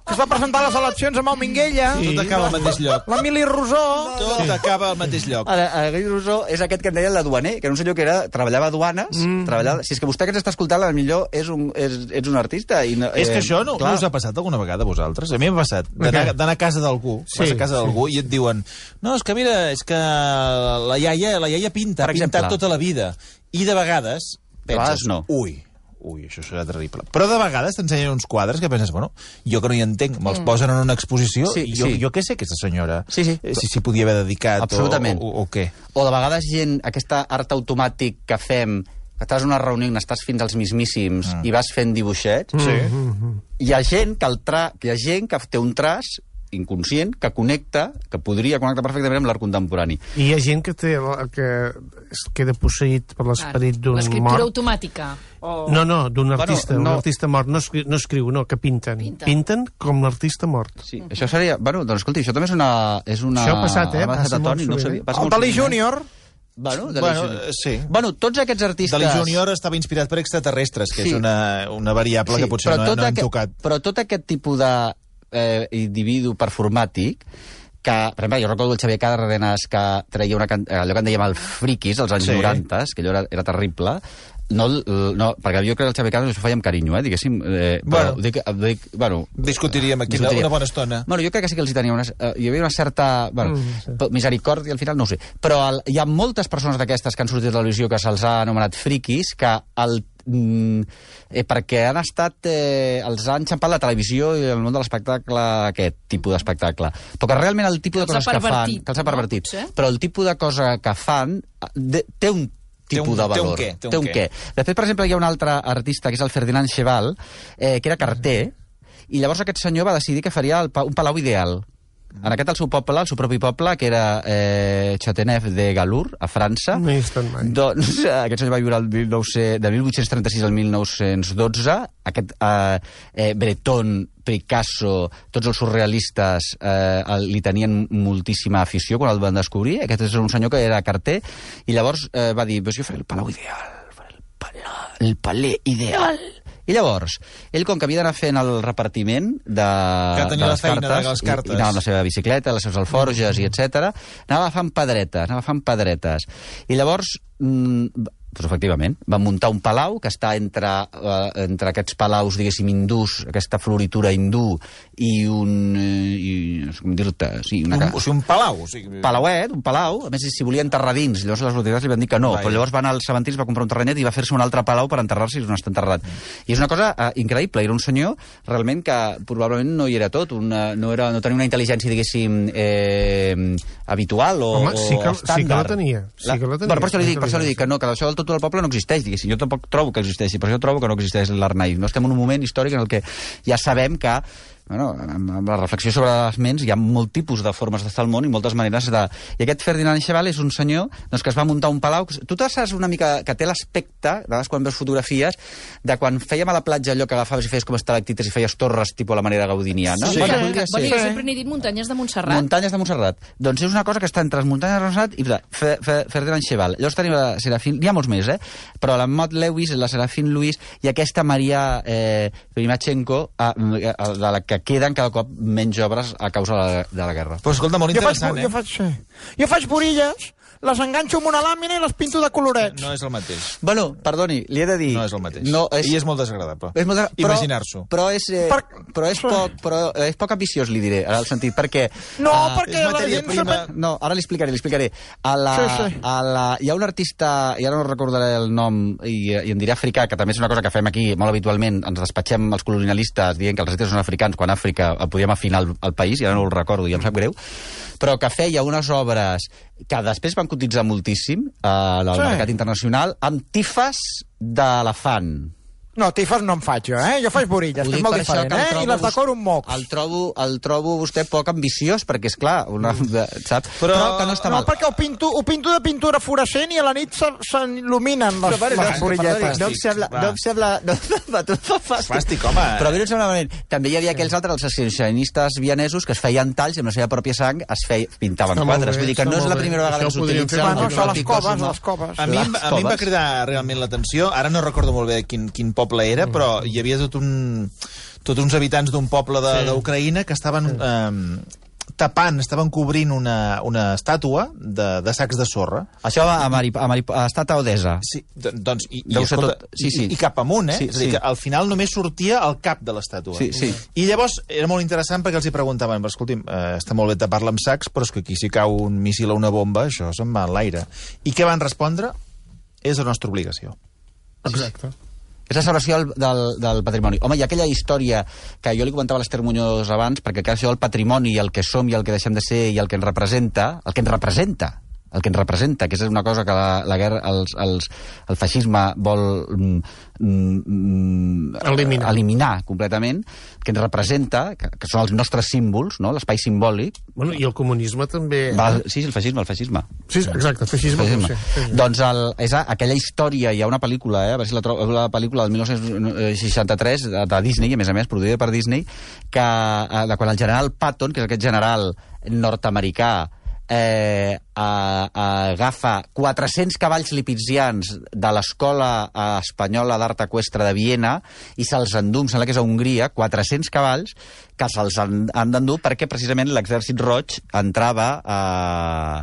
S4: que es va presentar a les eleccions amb el Minguella.
S1: Tot acaba al mateix lloc.
S4: L'Emili Rosó.
S1: Tot acaba al mateix lloc.
S2: Ara, Henri Rousseau és aquest que en deien l'aduaner, que era un senyor que era, treballava a duanes, mm. treballava... Si és que vostè que ens està escoltant, millor és un, és, ets un artista. I no,
S1: És que
S2: eh,
S1: això no,
S2: clar.
S1: no us ha passat alguna vegada a vosaltres? A mi m'ha passat d'anar a casa d'algú,
S5: Sí,
S1: vas a casa
S5: sí.
S1: d'algú i et diuen no, és que mira, és que la iaia, la iaia pinta,
S2: Per
S1: ha pintat
S2: exemple.
S1: tota la vida. I de vegades
S2: De vegades
S1: penses,
S2: no.
S1: ui, ui, això serà terrible. Però de vegades t'ensenyen uns quadres que penses, bueno, jo que no hi entenc, me'ls posen en una exposició
S2: Sí,
S1: i jo,
S2: sí.
S1: jo què sé aquesta senyora?
S2: Sí, sí.
S1: Eh, Si s'hi podia haver dedicat
S2: Absolutament.
S1: o, o, o què?
S2: O de vegades gent, aquest art automàtic que fem, que estàs en una reunió i n'estàs fins als mismíssims
S1: Mm.
S2: i vas fent dibuixets,
S1: Sí.
S2: hi ha gent que, el tra... hi ha gent que té un traç inconscient que connecta, que podria connectar perfectament amb l'art contemporani.
S5: I hi ha gent que, té, que es queda posseït per l'esperit d'un
S3: L'escriptura
S5: mort.
S3: automàtica. O...
S5: No, no, d'un artista,
S2: no.
S5: un artista mort. No, escri no escriu, no, que pinten.
S3: Pinten.
S5: Pinten com l'artista mort.
S2: Sí, això seria... Bueno, doncs escolti, això també és una... És una
S5: Això ha passat, eh? Passa molt
S2: no ho
S5: sovint,
S2: sabia.
S5: eh?
S2: Passa
S4: El
S2: molt
S4: Dalí
S2: eh?
S4: Júnior.
S2: Bueno,
S1: Bueno,
S2: Júnior.
S1: eh, sí.
S2: Bueno, tots aquests artistes...
S1: Dalí Júnior estava inspirat per extraterrestres, que
S2: Sí.
S1: és una, una variable que potser no, no hem
S2: aquest,
S1: tocat.
S2: Però tot aquest tipus de eh, individu performàtic que, per exemple, jo recordo el Xavier Cárdenas que treia una, can- allò que en dèiem el friquis, als anys
S1: Sí.
S2: sí. 90, que allò era, era terrible, no, no, perquè jo crec que el Xavier Cárdenas ho feia amb carinyo, eh, diguéssim. Eh,
S1: Bueno.
S2: però, dic, dic, bueno,
S1: Discutiríem aquí
S2: Discutiria.
S1: una bona estona.
S2: Bueno, jo crec que sí que els hi tenia una... Uh, hi havia una certa... Bueno,
S5: Mm, sí.
S2: misericòrdia, al final, no ho sé. Però el, hi ha moltes persones d'aquestes que han sortit de la televisió que se'ls ha anomenat friquis, que el, eh, perquè han estat... Eh, els ha enxampat la televisió i el món de l'espectacle, aquest tipus d'espectacle. Però que realment el tipus de coses que fan... Que els ha
S3: no?
S2: pervertit.
S3: Potser.
S2: Però el tipus de cosa que fan de, té un
S1: Té
S2: tipus
S1: un-
S2: de
S1: té un
S2: valor.
S1: què, té un
S2: té un
S1: què.
S2: què. Després, per exemple, hi ha un altre artista, que és el Ferdinand Cheval, eh, que era carter, i llavors aquest senyor va decidir que faria el, pa- un palau ideal. En aquest, el seu poble, el seu propi poble, que era eh, Chateauneuf de Galour, a França,
S5: No hi he estat mai.
S2: doncs eh, aquest senyor va viure el 1900, de 1836 al 1912. Aquest eh, eh, Breton, Picasso, tots els surrealistes eh, li tenien moltíssima afició quan el van descobrir. Aquest és un senyor que era carter i llavors eh, va dir, pues jo faré el palau ideal, faré el palau, el paler ideal. I llavors, ell, com que havia d'anar fent el repartiment de,
S1: Que tenia
S2: de les
S1: feina de
S2: cartes,
S1: les
S2: i-
S1: cartes.
S2: I, anava amb la seva bicicleta, les seves alforges i etc. anava agafant pedretes, anava agafant pedretes. I llavors, mm, doncs efectivament, van muntar un palau que està entre, eh, entre aquests palaus, diguéssim, hindús, aquesta floritura hindú, i un... Eh, i, no sé com dir-te... Sí, una,
S1: Un, o sigui, un palau. O sigui,
S2: palauet, un palau, a més si volia enterrar dins, llavors les autoritats li van dir que no,
S1: Vaja.
S2: però llavors van al cementiri, va comprar un terrenyet i va fer-se un altre palau per enterrar-se on està enterrat. I és una cosa eh, increïble, era un senyor realment que probablement no hi era tot, una, no, era, no tenia una intel·ligència, diguéssim, eh, habitual o,
S5: Home, sí que-
S2: o
S5: sí que la
S2: estàndard.
S5: tenia, sí que la tenia,
S2: Bueno, per això li dic,
S5: la
S2: per això li dic que no, que això del tot del poble no existeix, diguéssim, jo tampoc trobo que existeixi, per això trobo que no existeix l'art naïf. No estem en un moment històric en el que ja sabem que bueno, amb, amb la reflexió sobre les ments, hi ha molt tipus de formes d'estar al món i moltes maneres de... I aquest Ferdinand Cheval és un senyor doncs, que es va muntar un palau... Tu te saps una mica que té l'aspecte, de vegades quan veus fotografies, de quan fèiem a la platja allò que agafaves i feies com estalactites i feies torres, tipus a la manera gaudiniana.
S3: Sí,
S2: Bueno,
S3: que, bueno,
S2: ser.
S3: jo sempre n'he dit muntanyes de Montserrat.
S2: Muntanyes de Montserrat. Doncs és una cosa que està entre les muntanyes de Montserrat i Fe, Fe, Ferdinand Cheval. Llavors tenim la Serafín... N'hi ha molts més, eh? Però la Mott Lewis, la Serafín Luis i aquesta Maria eh, Primachenko, eh, de la que queden cada cop menys obres a causa de la, de la guerra.
S1: Però escolta, molt
S4: Jo faig,
S1: interessant,
S4: jo
S1: eh?
S4: faig, sí. jo faig borilles, les enganxo amb una làmina i les pinto de colorets.
S1: No és el mateix.
S2: Bueno, perdoni, li he de dir...
S1: No és el mateix.
S2: No, és,
S1: I és molt desagradable.
S2: és molt de... però,
S1: Imaginar-s'ho.
S2: Però és, eh,
S4: Per-
S2: però, és poc, però és poc ambiciós, li diré, en el sentit, perquè...
S4: No,
S2: ah,
S4: perquè la gent
S1: prima.
S2: No, ara li explicaré, li explicaré. A la,
S4: Sí, sí.
S2: A la, hi ha un artista, i ara no recordaré el nom, i, i em diré africà, que també és una cosa que fem aquí molt habitualment, ens despatxem els colonialistes dient que els artistes són africans, quan a Àfrica el podíem afinar al, al país, i ara no el recordo i em sap greu, però que feia unes obres que després van cotitzar moltíssim eh, al
S4: Sí.
S2: mercat internacional, amb tifes d'elefant.
S4: No, tifes no en faig jo, eh? Jo faig borilles, que és molt diferent, eh? I
S2: trobo
S4: les decoro amb mocs.
S2: El trobo, el trobo vostè poc ambiciós, perquè, és clar, una, sap? Però,
S1: Però-
S2: que no està
S4: no,
S2: mal.
S4: perquè ho pinto, ho pinto de pintura fluorescent i a la nit se- s'il·luminen les,
S2: Però,
S4: les borilletes.
S2: no em sembla... No em sembla no, no, fàstic.
S1: Fàstic, home.
S2: Però a mi no em sembla malament. També hi havia aquells altres, els ascensionistes vienesos, que es feien talls i amb la seva pròpia sang es feia, pintaven quadres.
S5: bé,
S2: Vull dir que no és la primera vegada que s'utilitza...
S4: Bueno, això a les coves, a les coves.
S1: A mi, em- a mi em va cridar realment l'atenció. Ara no recordo molt bé quin, quin poble era, però hi havia tot un, tots uns habitants d'un poble de- d'Ucraïna que estaven eh, tapant, estaven cobrint una, una estàtua de, de sacs de sorra.
S2: Això a, Mari, a, Mari, a Estat a Odessa.
S1: Sí, do- doncs, i, i, escolta,
S2: tot- sí, sí.
S1: i, i cap amunt, eh?
S2: Sí,
S1: és a dir,
S2: sí.
S1: que al final només sortia el cap de l'estàtua.
S2: Sí, sí.
S1: I llavors era molt interessant perquè els hi preguntaven, però escolti'm, eh, està molt bé tapar-la amb sacs, però és que aquí si cau un míssil o una bomba, això se'n va en l'aire. I què van respondre? És la nostra obligació.
S5: Exacte.
S2: És la celebració del, del, del patrimoni. Home, ha aquella història que jo li comentava a l'Ester Muñoz abans, perquè això del patrimoni, el que som i el que deixem de ser i el que ens representa, el que ens representa, el que ens representa, que és una cosa que la, la guerra, els, els, el feixisme vol mm, mm,
S5: Eliminar.
S2: eliminar completament, que ens representa, que, que són els nostres símbols, no? l'espai simbòlic.
S5: Bueno, I el comunisme també...
S2: Va, sí, sí, el feixisme, el feixisme.
S5: Sí, exacte, feixisme.
S2: Feixisme.
S5: Sí, sí.
S2: Doncs el, és aquella història, hi ha una pel·lícula, eh, a veure si la trobo, la pel·lícula del 1963 de, Disney, a més a més, produïda per Disney, que, eh, de quan el general Patton, que és aquest general nord-americà, eh, a, a, agafa 400 cavalls lipitzians de l'Escola eh, Espanyola d'Art Equestre de Viena i se'ls endú, em sembla que és a Hongria, 400 cavalls que se'ls han, han d'endur perquè precisament l'exèrcit roig entrava a...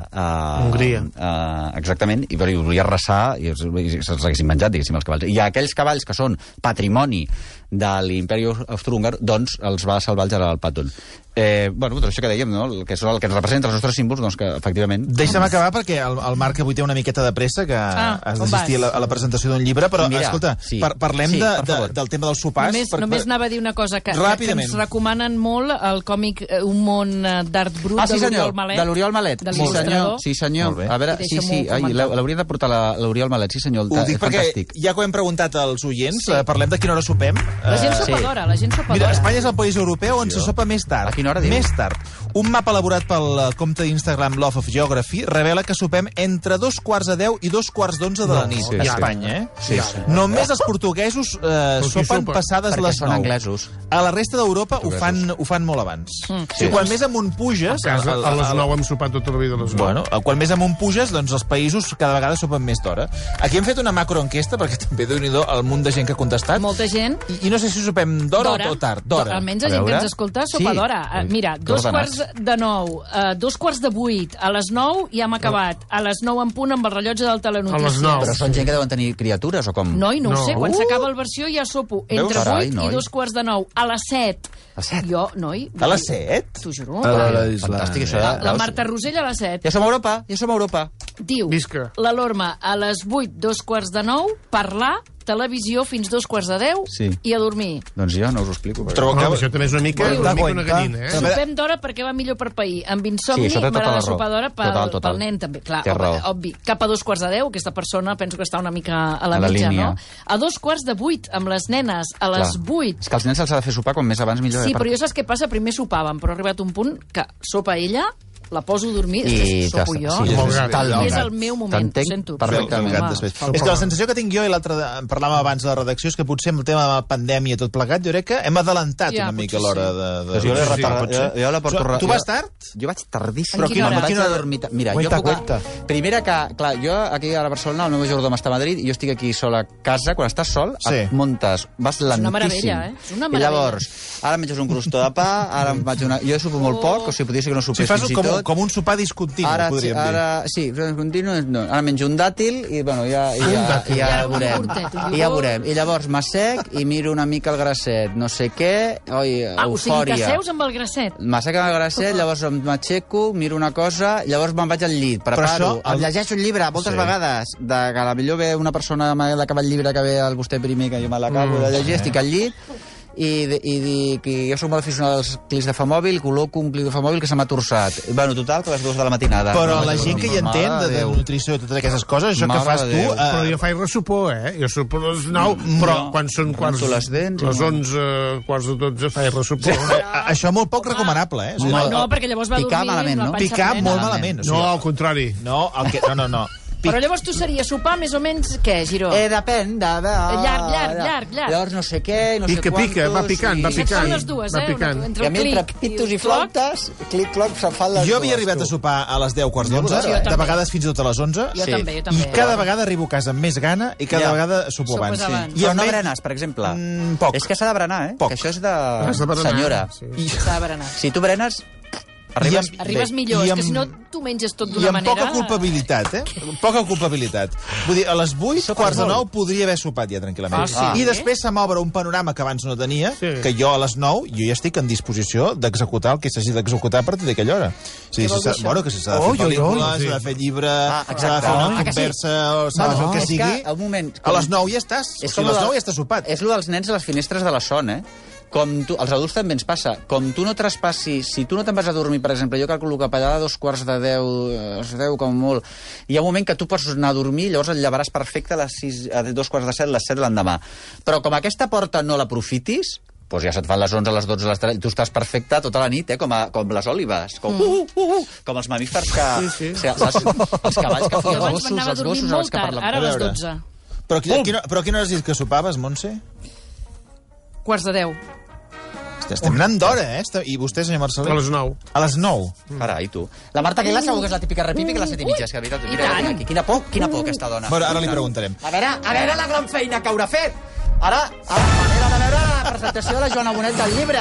S2: a
S5: Hongria.
S2: A, exactament, i, volia arrasar i i se'ls haguessin menjat, diguéssim, els cavalls. I aquells cavalls que són patrimoni de l'imperi austro-húngar, doncs els va salvar el general Patton. Eh, bueno, doncs això que dèiem, no? El que, són, el que ens representa els nostres símbols, doncs que efectivament...
S1: Deixa'm acabar perquè el, el Marc avui té una miqueta de pressa, que
S3: Ah,
S1: has d'assistir a, la, a la presentació d'un llibre, però
S2: Mira,
S1: escolta,
S2: sí.
S1: par parlem
S2: Sí,
S1: de,
S2: per
S1: de, del tema dels sopars.
S3: Només,
S1: per-
S3: només
S1: per-
S3: anava a dir una cosa, que, que, ens recomanen molt el còmic eh, Un món eh, d'art brut
S2: Ah, sí,
S3: de
S2: senyor,
S3: l'Oriol Malet.
S2: de l'Oriol Malet.
S3: de
S2: Sí, senyor, sí, senyor. A veure, sí, sí, l'hauria de portar la- l'Oriol Malet, sí, senyor.
S1: Ho dic
S2: és
S1: perquè,
S2: fantàstic.
S1: ja que ho hem preguntat als oients, sí. parlem de quina hora sopem.
S3: La gent
S1: Eh,
S3: sopa
S2: sí.
S3: d'hora, la gent sopa
S1: Mira,
S3: d'hora.
S1: Espanya és el país europeu on se sopa més tard.
S2: A quina hora, diu?
S1: Més tard. Un mapa elaborat pel eh, compte d'Instagram Love of Geography revela que sopem entre dos quarts de deu i dos quarts d'onze de la nit
S2: sí,
S1: a
S2: sí.
S1: Espanya, eh?
S2: Sí, sí.
S1: Només els portuguesos eh, sopen
S5: sopa?
S1: passades
S2: Perquè
S1: les
S2: són
S1: 9.
S2: anglesos.
S1: A la resta d'Europa ho fan, ho fan molt abans. Mm.
S2: Sí.
S1: I quan més amunt puges...
S5: A casa,
S1: el-
S5: a les 9 hem sopat tota la vida a les 9.
S1: Bueno, quan més amunt puges, doncs els països cada vegada sopen més d'hora. Aquí hem fet una macroenquesta, perquè també, déu nhi el munt de gent que ha contestat.
S3: Molta gent.
S1: I, No sé si sopem d'hora o, tard. D'hora.
S3: Almenys la gent que ens escolta sopa
S2: Sí.
S3: d'hora. Eh, Mira, dos quarts de nou, eh, dos quarts de vuit, a les nou ja hem acabat. A les nou en punt amb el rellotge del Telenotícies.
S5: A les nou.
S2: Però són gent que deuen tenir criatures, o com?
S3: No, i no,
S5: No.
S3: ho sé, quan
S5: Uh!
S3: s'acaba el versió ja sopo entre
S2: Carai,
S3: 8
S2: noi.
S3: i dos quarts de nou. A les 7.
S2: A set?
S3: Jo, noi...
S1: A les 7?
S3: T'ho juro.
S1: A la-
S3: La,
S1: la-
S2: Fantàstic, això.
S3: la,
S2: eh?
S3: la? Marta Rosell a les 7.
S2: Ja som a Europa, ja som a Europa.
S3: Diu,
S5: Visca.
S3: la Lorma a les 8, dos quarts de nou, parlar, televisió fins dos quarts de deu
S2: Sí.
S3: i a dormir.
S2: Doncs jo no us ho explico. perquè-
S1: Trobo que...
S5: això també és una mica,
S1: Bueno,
S5: una, mica una gallina, eh?
S3: Sopem d'hora perquè va millor per pair. Amb insomni
S2: Sí, això té tota
S3: m'agrada
S2: la raó.
S3: sopar d'hora pel,
S2: Total, total.
S3: pel nen, també. Clar,
S2: Té raó.
S3: obvi. Cap a dos quarts de deu, aquesta persona penso que està una mica a la,
S2: A la
S3: mitja,
S2: línia.
S3: no? A dos quarts de vuit, amb les nenes, a les
S2: Clar.
S3: vuit.
S2: És que als nens se'ls ha de fer sopar com més abans millor.
S3: Sí,
S2: eh,
S3: però jo saps què passa? Primer sopàvem, però ha arribat un punt que sopa ella, la poso a dormir, després sopo jo.
S2: Sí,
S5: Molt
S2: és,
S3: I és
S2: gat.
S3: el meu moment, ho sento.
S2: perfectament.
S1: Gat després. És que la sensació que tinc jo, i l'altre parlàvem abans de la redacció, és que potser amb el tema de la pandèmia i tot plegat, jo crec que hem adelantat
S3: Ja,
S1: una mica l'hora
S3: sí.
S1: de, de...
S2: Jo l'he
S1: Sí,
S2: retardat.
S1: ser.
S2: Jo, jo la porto...
S1: Tu- vas tard?
S2: Jo vaig tardíssim.
S3: En quina hora?
S2: Vaig
S1: Quina hora?
S2: dormir... Mira,
S4: Cuenta,
S2: jo puc...
S4: cuenta.
S2: Primera que, clar, jo aquí a la Barcelona, el meu majordom està a Madrid i jo estic aquí sol a casa. Quan estàs sol,
S1: Sí.
S2: et muntes, vas lentíssim.
S3: una meravella, eh? És una
S2: I
S3: meravella.
S2: llavors, ara em menges un crostó de pa, ara em faig una... Jo supo molt poc, o sigui, podria ser que no sopés fins i
S1: com,
S2: tot.
S1: com un sopar discontinu,
S2: Ara, sí,
S1: podríem dir.
S2: ara, sí, però continu, no. ara menjo un dàtil i, bueno, ja, i ja, ja, ja
S3: un
S2: veurem.
S3: iogurtet, un
S2: I ja veurem. I llavors m'assec i miro una mica el grasset, no sé què, oi,
S3: Ah, o sigui,
S2: eufòria.
S3: t'asseus amb el grasset.
S2: M'assec amb el grasset, llavors em- m'aixeco, miro una cosa, llavors me'n vaig al llit, preparo,
S1: això, el-
S2: llegeixo un llibre moltes
S1: Sí.
S2: vegades, de que a la millor ve una persona m'ha d'acabar el llibre que ve al vostè primer, que jo me l'acabo
S1: Mm.
S2: de llegir, estic al llit, i, i dic, i jo soc molt aficionat als clics de famòbil, col·loco un clic de famòbil que se m'ha torçat. Bueno, total, que a les dues de la matinada.
S1: Però
S2: No
S1: la gent que hi entén de, de nutrició i totes aquestes coses, això
S2: Mare
S1: que fas tu...
S2: Déu.
S5: Però
S1: Eh,
S5: jo faig ressupor, eh? Jo supo a les 9, però quan són quarts...
S2: les dents
S5: les
S2: no.
S5: 11, quarts de 12, faig ressupor.
S1: això molt poc recomanable, eh? O sigui,
S3: Home, no, perquè llavors va
S2: Picar
S3: dormir
S2: malament,
S3: amb la
S2: no?
S3: panxa
S1: Picar molt malament. O sigui,
S5: No, al contrari.
S1: No, el que, no, no, no. Pic,
S3: Però llavors tu seria sopar més o menys què, Giró?
S2: Eh, depèn de... de...
S3: Llarg, llarg, llarg, llarg.
S2: Llavors no sé què, i no
S5: Pica,
S2: sé quantos...
S5: pica, va picant, va
S2: i-
S3: Et
S5: picant.
S3: fan les dues,
S5: va
S3: eh?
S5: picant.
S3: Una-
S2: I
S3: Entre
S2: a mi, entre
S3: clic
S2: pitos i
S3: cloc.
S2: flautes, clic-cloc, se'n fan les
S1: jo
S2: dues.
S1: havia arribat
S2: tu.
S1: a sopar a les 10 quarts d'11,
S3: Sí,
S1: de vegades fins i tot a les 11,
S3: Jo
S2: Sí.
S3: també, jo
S1: i
S3: també.
S1: cada vegada arribo a casa amb més gana i cada
S2: Ja.
S1: vegada sopo abans.
S3: abans.
S1: I
S2: Però no berenes, per exemple.
S1: Mm, poc.
S2: És que s'ha de berenar, eh?
S1: Poc.
S2: Que això és de, senyora.
S5: sí.
S1: I,
S3: S'ha de berenar.
S2: Si tu berenes, arribes...
S1: I amb-
S3: Arribes millor,
S1: i
S3: és que
S1: amb-
S3: si no tu menges tot
S1: I
S3: d'una
S1: amb
S3: manera...
S1: poca culpabilitat, eh? Poca culpabilitat. Vull dir, a les 8, quarts de 9, podria haver sopat ja tranquil·lament.
S3: Ah, sí?
S1: I després se m'obre un panorama que abans no tenia,
S5: Sí.
S1: que jo a les 9, jo ja estic en disposició d'executar el que s'hagi d'executar a partir d'aquella hora. O sigui,
S3: Què vol
S1: si s'ha- bueno, que si s'ha de fer
S4: oi.
S1: pel·lícula, s'ha de fer llibre,
S2: Ah,
S1: s'ha de fer una
S2: Ah, que sí?
S1: conversa, o s'ha de fer el que
S2: és
S1: sigui...
S2: que, un moment...
S1: A les 9 ja estàs. O sigui, a les
S2: lo de-
S1: 9 ja estàs sopat.
S2: És el dels nens a les finestres de la son, eh? Com tu, als adults també ens passa. Com tu no traspassis... Si tu no te'n vas a dormir, per exemple, jo calculo que per allà de dos quarts de deu, eh, deu com molt, hi ha un moment que tu pots anar a dormir, llavors et llevaràs perfecte a les sis, a dos quarts de set, les set l'endemà. Però com aquesta porta no l'aprofitis, doncs ja se't fan les 11, les 12, les 13, i tu estàs perfecte tota la nit, eh? com, a, com les òlives, com, uh, uh, uh, com els mamífers que... Sí, sí. Saps? Els cavalls que feien els gossos,
S3: a
S2: els gossos, els que parlen.
S3: ara a
S1: A
S3: les
S1: veure.
S3: 12.
S1: Però, a quina, quina, però a quina hora has dit que sopaves, Montse?
S3: Quarts de 10.
S1: Estem- Estem anant d'hora, eh? I vostè, senyor Marcelí?
S5: A les 9.
S1: A les 9.
S2: Carai, tu. La Marta Aguilar segur que és la típica repipi que les set i mitja, és que, veritat,
S3: I
S2: mira,
S3: tant.
S2: aquí, quina por, quina por aquesta dona.
S1: Bueno, ara li preguntarem.
S2: A veure, a veure la gran feina que haurà fet. Ara, a la manera de veure la presentació de la Joana Bonet del llibre.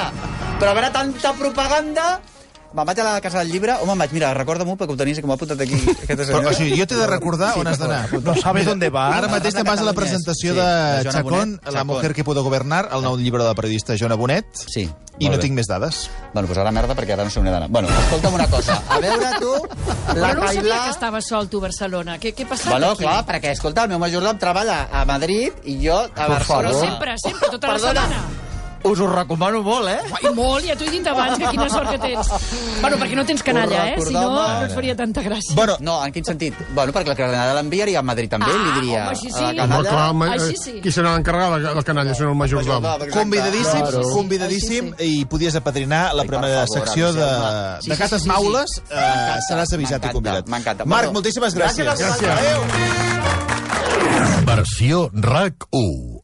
S2: Però a veure tanta propaganda... Me'n vaig a la casa del llibre, home, me'n vaig, mira, recorda-m'ho perquè ho tenies com ha apuntat aquí aquesta
S1: Però,
S2: senyora.
S1: o sigui, jo t'he de recordar on has d'anar.
S4: No sabes dónde va.
S1: Ara mateix te'n vas a la presentació
S2: Sí,
S1: de Chacón,
S2: Bonet,
S1: La mujer que pudo gobernar, el nou llibre de la periodista Joana Bonet,
S2: Sí,
S1: i no
S2: bé.
S1: tinc més dades.
S2: Bueno, doncs ara merda, perquè ara no sé on he d'anar. Bueno, escolta'm una cosa. A veure, tu, la
S3: Però no sabia que estava sol, tu, a Barcelona. Què, què ha passat
S2: Bueno,
S3: aquí?
S2: clar, perquè, escolta, el meu majordom treballa a Madrid i jo a
S3: Però
S2: Barcelona.
S3: sempre, sempre, tota la
S2: Perdona.
S3: setmana.
S2: Us ho recomano molt, eh?
S3: I molt, ja t'ho he dit abans, que quina sort que tens. Bueno, perquè no tens canalla, eh? Si no, no et faria tanta gràcia.
S1: Bueno,
S2: No, en quin sentit? Bueno, perquè la canalla l'enviaria a Madrid també,
S3: Ah,
S2: li diria.
S3: home, així sí.
S5: Home,
S2: canalla.
S5: clar, home,
S3: Així sí.
S5: qui se n'ha d'encarregar, la, la canalla, sinó el majordom.
S1: convidadíssim,
S3: Claro.
S1: convidadíssim, i podies apadrinar la primera
S2: favor,
S1: secció de, de Gates Maules. Eh, seràs avisat i convidat.
S2: m'encanta.
S1: Marc, moltíssimes gràcies.
S2: gràcies.
S1: Adéu.
S7: Versió RAC 1.